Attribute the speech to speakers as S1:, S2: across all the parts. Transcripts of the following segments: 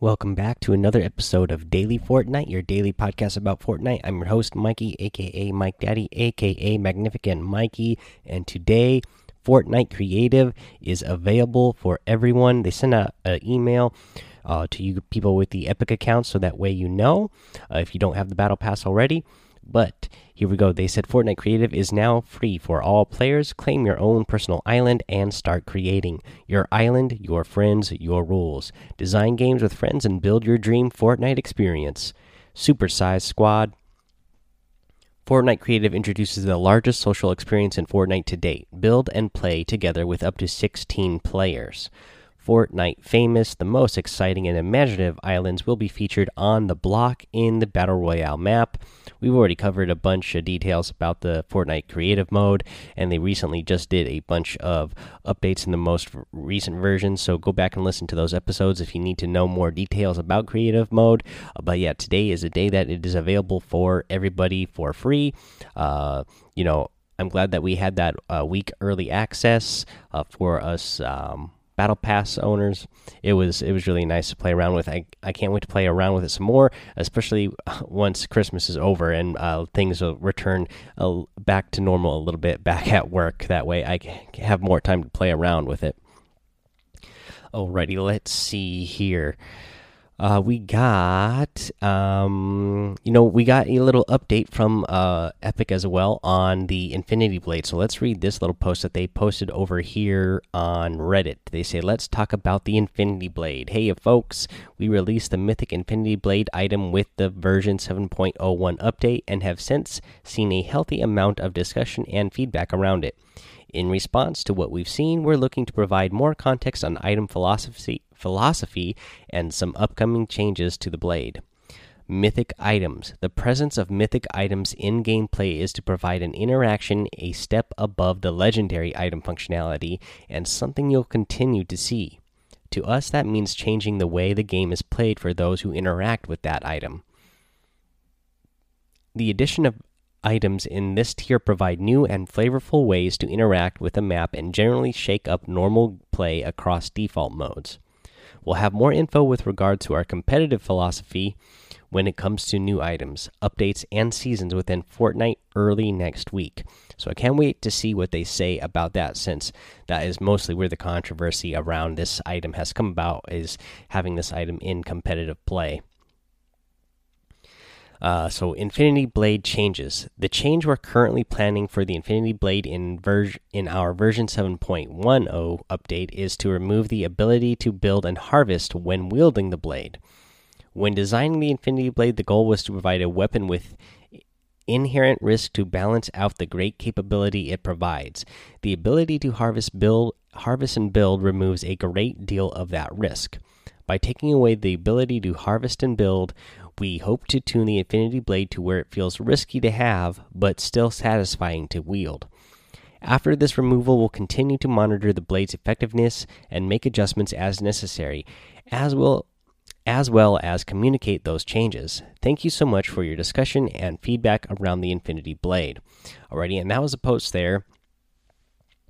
S1: Welcome back to another episode of Daily Fortnite, your daily podcast about Fortnite. I'm your host, Mikey, aka Mike Daddy, aka Magnificent Mikey, and today Fortnite Creative is available for everyone. They send out an email uh, to you people with the Epic account so that way you know uh, if you don't have the Battle Pass already. But here we go. They said Fortnite Creative is now free for all players. Claim your own personal island and start creating your island, your friends, your rules. Design games with friends and build your dream Fortnite experience. Supersize Squad. Fortnite Creative introduces the largest social experience in Fortnite to date. Build and play together with up to 16 players. Fortnite famous, the most exciting and imaginative islands will be featured on the block in the Battle Royale map. We've already covered a bunch of details about the Fortnite creative mode, and they recently just did a bunch of updates in the most recent version. So go back and listen to those episodes if you need to know more details about creative mode. Uh, but yeah, today is a day that it is available for everybody for free. Uh, you know, I'm glad that we had that uh, week early access uh, for us. Um, battle pass owners. It was it was really nice to play around with. I i can't wait to play around with it some more especially once christmas is over and uh, things will return uh, back to normal a little bit back at work. That way i can have more time to play around with it. Alrighty let's see here uh, we got, um, you know, we got a little update from uh, Epic as well on the Infinity Blade. So let's read this little post that they posted over here on Reddit. They say, Let's talk about the Infinity Blade. Hey, folks, we released the Mythic Infinity Blade item with the version 7.01 update and have since seen a healthy amount of discussion and feedback around it. In response to what we've seen, we're looking to provide more context on item philosophy, philosophy and some upcoming changes to the blade. Mythic items. The presence of mythic items in gameplay is to provide an interaction a step above the legendary item functionality and something you'll continue to see. To us, that means changing the way the game is played for those who interact with that item. The addition of items in this tier provide new and flavorful ways to interact with the map and generally shake up normal play across default modes. We'll have more info with regard to our competitive philosophy when it comes to new items, updates, and seasons within Fortnite early next week. So I can't wait to see what they say about that since that is mostly where the controversy around this item has come about is having this item in competitive play. Uh, so Infinity Blade changes. The change we're currently planning for the Infinity Blade in in our version 7.10 update is to remove the ability to build and harvest when wielding the blade. When designing the Infinity Blade, the goal was to provide a weapon with inherent risk to balance out the great capability it provides. The ability to harvest build harvest and build removes a great deal of that risk. By taking away the ability to harvest and build, we hope to tune the Infinity Blade to where it feels risky to have, but still satisfying to wield. After this removal, we'll continue to monitor the blade's effectiveness and make adjustments as necessary, as as well as communicate those changes. Thank you so much for your discussion and feedback around the Infinity Blade. Alrighty, and that was a post there.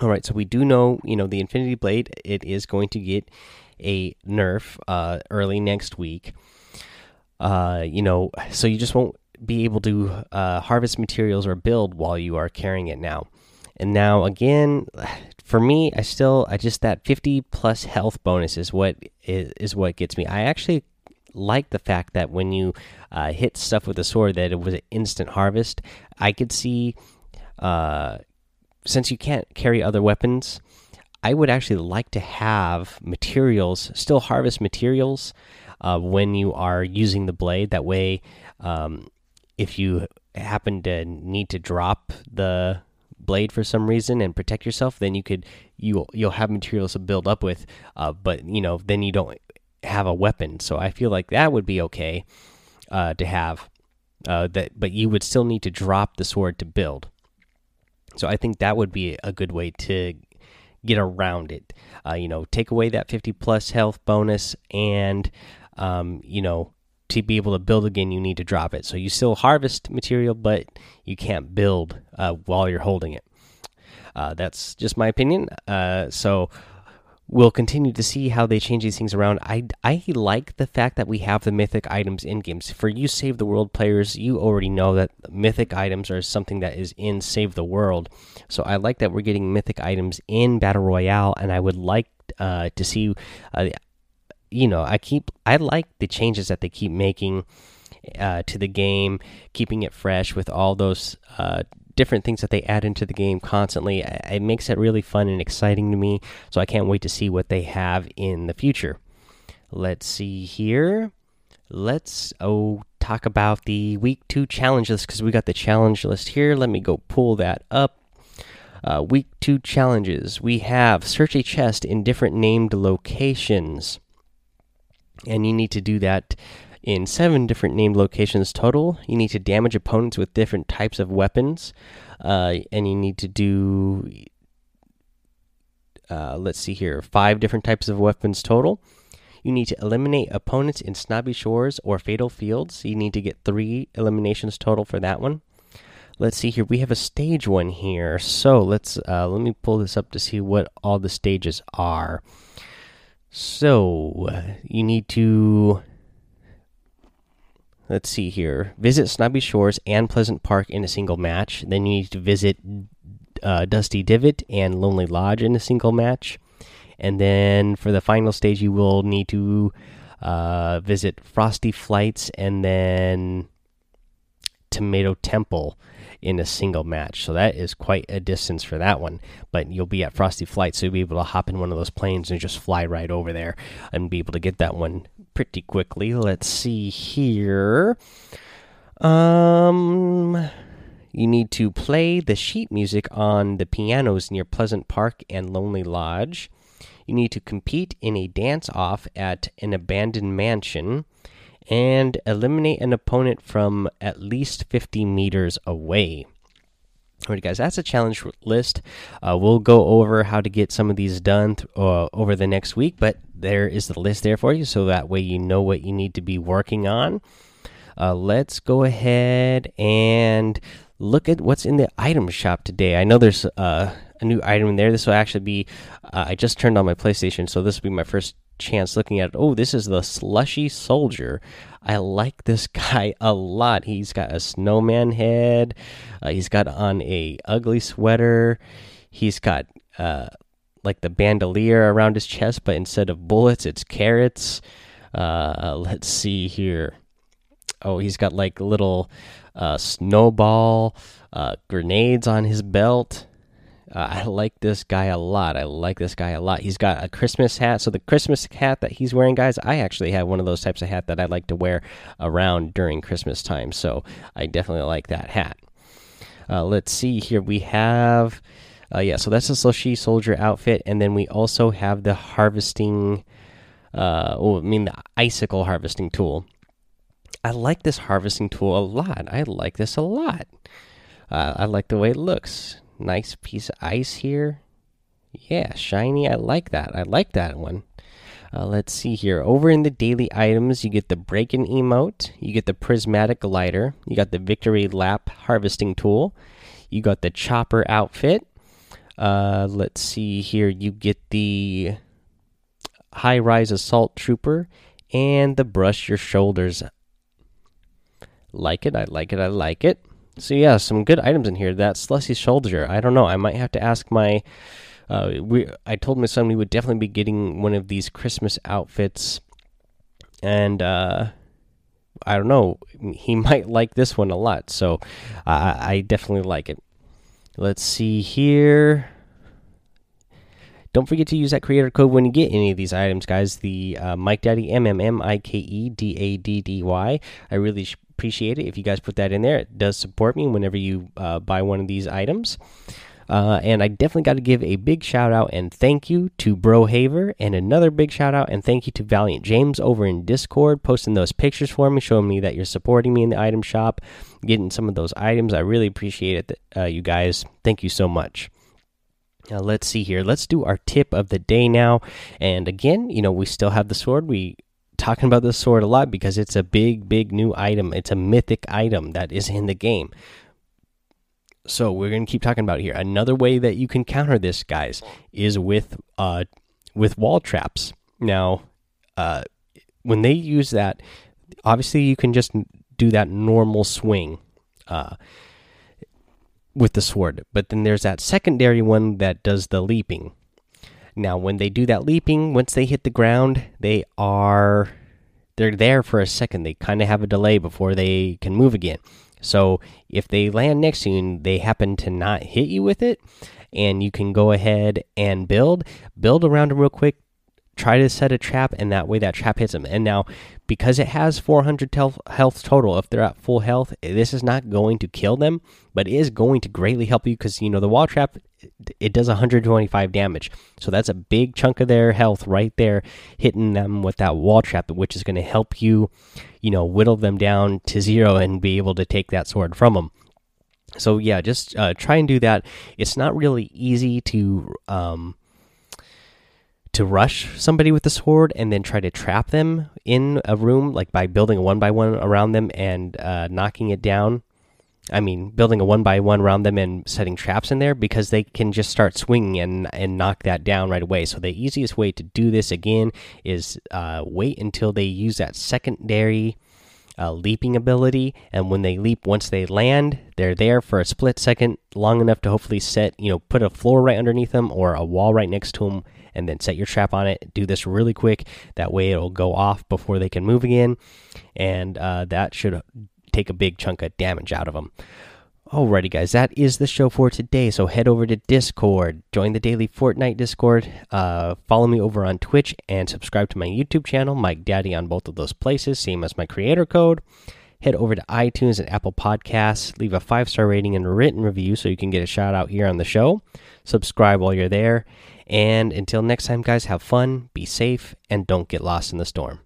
S1: All right, so we do know, you know, the Infinity Blade it is going to get a nerf uh, early next week. Uh, you know, so you just won't be able to uh, harvest materials or build while you are carrying it now. And now again, for me, I still I just that 50 plus health bonus is what is, is what gets me. I actually like the fact that when you uh, hit stuff with a sword that it was an instant harvest. I could see uh, since you can't carry other weapons, I would actually like to have materials still harvest materials uh, when you are using the blade. That way, um, if you happen to need to drop the blade for some reason and protect yourself, then you could you you'll have materials to build up with. Uh, but you know, then you don't have a weapon. So I feel like that would be okay uh, to have. Uh, that, but you would still need to drop the sword to build. So I think that would be a good way to get around it. Uh, you know, take away that 50 plus health bonus and um, you know, to be able to build again, you need to drop it. So you still harvest material, but you can't build uh, while you're holding it. Uh, that's just my opinion. Uh, so we'll continue to see how they change these things around. I I like the fact that we have the mythic items in games. For you Save the World players, you already know that mythic items are something that is in Save the World. So I like that we're getting mythic items in Battle Royale, and I would like uh, to see. Uh, you know, I keep I like the changes that they keep making uh, to the game, keeping it fresh with all those uh, different things that they add into the game constantly. It makes it really fun and exciting to me. So I can't wait to see what they have in the future. Let's see here. Let's oh talk about the week two challenge list because we got the challenge list here. Let me go pull that up. Uh, week two challenges. We have search a chest in different named locations, and you need to do that in seven different named locations total. You need to damage opponents with different types of weapons, uh, and you need to do. Uh, let's see here, five different types of weapons total. You need to eliminate opponents in Snobby Shores or Fatal Fields. You need to get three eliminations total for that one. Let's see here. We have a stage one here. So let's uh, let me pull this up to see what all the stages are. So you need to let's see here. Visit Snobby Shores and Pleasant Park in a single match. Then you need to visit uh, Dusty Divot and Lonely Lodge in a single match. And then for the final stage, you will need to uh, visit Frosty Flights and then Tomato Temple in a single match. So that is quite a distance for that one. But you'll be at Frosty Flight, so you'll be able to hop in one of those planes and just fly right over there and be able to get that one pretty quickly. Let's see here. Um you need to play the sheet music on the pianos near Pleasant Park and Lonely Lodge. You need to compete in a dance off at an abandoned mansion and eliminate an opponent from at least 50 meters away. All right, guys, that's a challenge list. Uh, we'll go over how to get some of these done uh, over the next week, but there is the list there for you, so that way you know what you need to be working on. Uh, let's go ahead and look at what's in the item shop today. I know there's uh, a new item in there. This will actually be, uh, I just turned on my PlayStation, so this will be my first chance looking at it. Oh, this is the slushy soldier. I like this guy a lot. He's got a snowman head. Uh, he's got on a ugly sweater. He's got uh, like the bandolier around his chest, but instead of bullets, it's carrots. Uh, let's see here. Oh, he's got like little uh, snowball uh, grenades on his belt. Uh, I like this guy a lot. I like this guy a lot. He's got a Christmas hat. So the Christmas hat that he's wearing, guys, I actually have one of those types of hat that I like to wear around during Christmas time. So I definitely like that hat. Uh, let's see here. We have, uh, yeah. So that's the slushy soldier outfit, and then we also have the harvesting. Uh, oh, I mean the icicle harvesting tool. I like this harvesting tool a lot. I like this a lot. Uh, I like the way it looks. Nice piece of ice here. Yeah, shiny. I like that. I like that one. Uh, let's see here. Over in the daily items, you get the break-in emote. You get the prismatic glider. You got the victory lap harvesting tool. You got the chopper outfit. Uh, let's see here. You get the high rise assault trooper and the brush your shoulders. Like it. I like it. I like it. So yeah, some good items in here. That slushy soldier. I don't know. I might have to ask my. Uh, we. I told my son we would definitely be getting one of these Christmas outfits, and uh, I don't know. He might like this one a lot. So uh, I definitely like it. Let's see here. Don't forget to use that creator code when you get any of these items, guys. The uh, Mike Daddy M M M I K E D A D D Y. I really appreciate it if you guys put that in there. It does support me whenever you uh, buy one of these items. Uh, and I definitely got to give a big shout out and thank you to Bro Haver, and another big shout out and thank you to Valiant James over in Discord, posting those pictures for me, showing me that you're supporting me in the item shop, getting some of those items. I really appreciate it, uh, you guys. Thank you so much. Now, let's see here. Let's do our tip of the day now. And again, you know, we still have the sword. We talking about this sword a lot because it's a big, big new item. It's a mythic item that is in the game. So we're going to keep talking about here. Another way that you can counter this, guys, is with uh, with wall traps. Now, uh, when they use that, obviously you can just do that normal swing uh, with the sword, but then there's that secondary one that does the leaping. Now, when they do that leaping, once they hit the ground, they are they're there for a second. They kind of have a delay before they can move again. So if they land next to you and they happen to not hit you with it, and you can go ahead and build, build around them real quick. Try to set a trap, and that way that trap hits them. And now, because it has 400 health total, if they're at full health, this is not going to kill them, but is going to greatly help you because you know the wall trap it does 125 damage. So that's a big chunk of their health right there, hitting them with that wall trap, which is going to help you, you know, whittle them down to zero and be able to take that sword from them. So yeah, just uh, try and do that. It's not really easy to um, to rush somebody with the sword and then try to trap them in a room, like by building a one by one around them and uh, knocking it down. I mean, building a one by one around them and setting traps in there because they can just start swinging and and knock that down right away. So the easiest way to do this again is uh, wait until they use that secondary uh, leaping ability, and when they leap, once they land, they're there for a split second, long enough to hopefully set you know put a floor right underneath them or a wall right next to them, and then set your trap on it. Do this really quick. That way, it'll go off before they can move again, and uh, that should take a big chunk of damage out of them. Alrighty, guys, that is the show for today. So head over to Discord, join the daily Fortnite Discord, uh, follow me over on Twitch, and subscribe to my YouTube channel, Mike Daddy, on both of those places, same as my creator code. Head over to iTunes and Apple Podcasts, leave a five star rating and a written review so you can get a shout out here on the show. Subscribe while you're there. And until next time, guys, have fun, be safe, and don't get lost in the storm.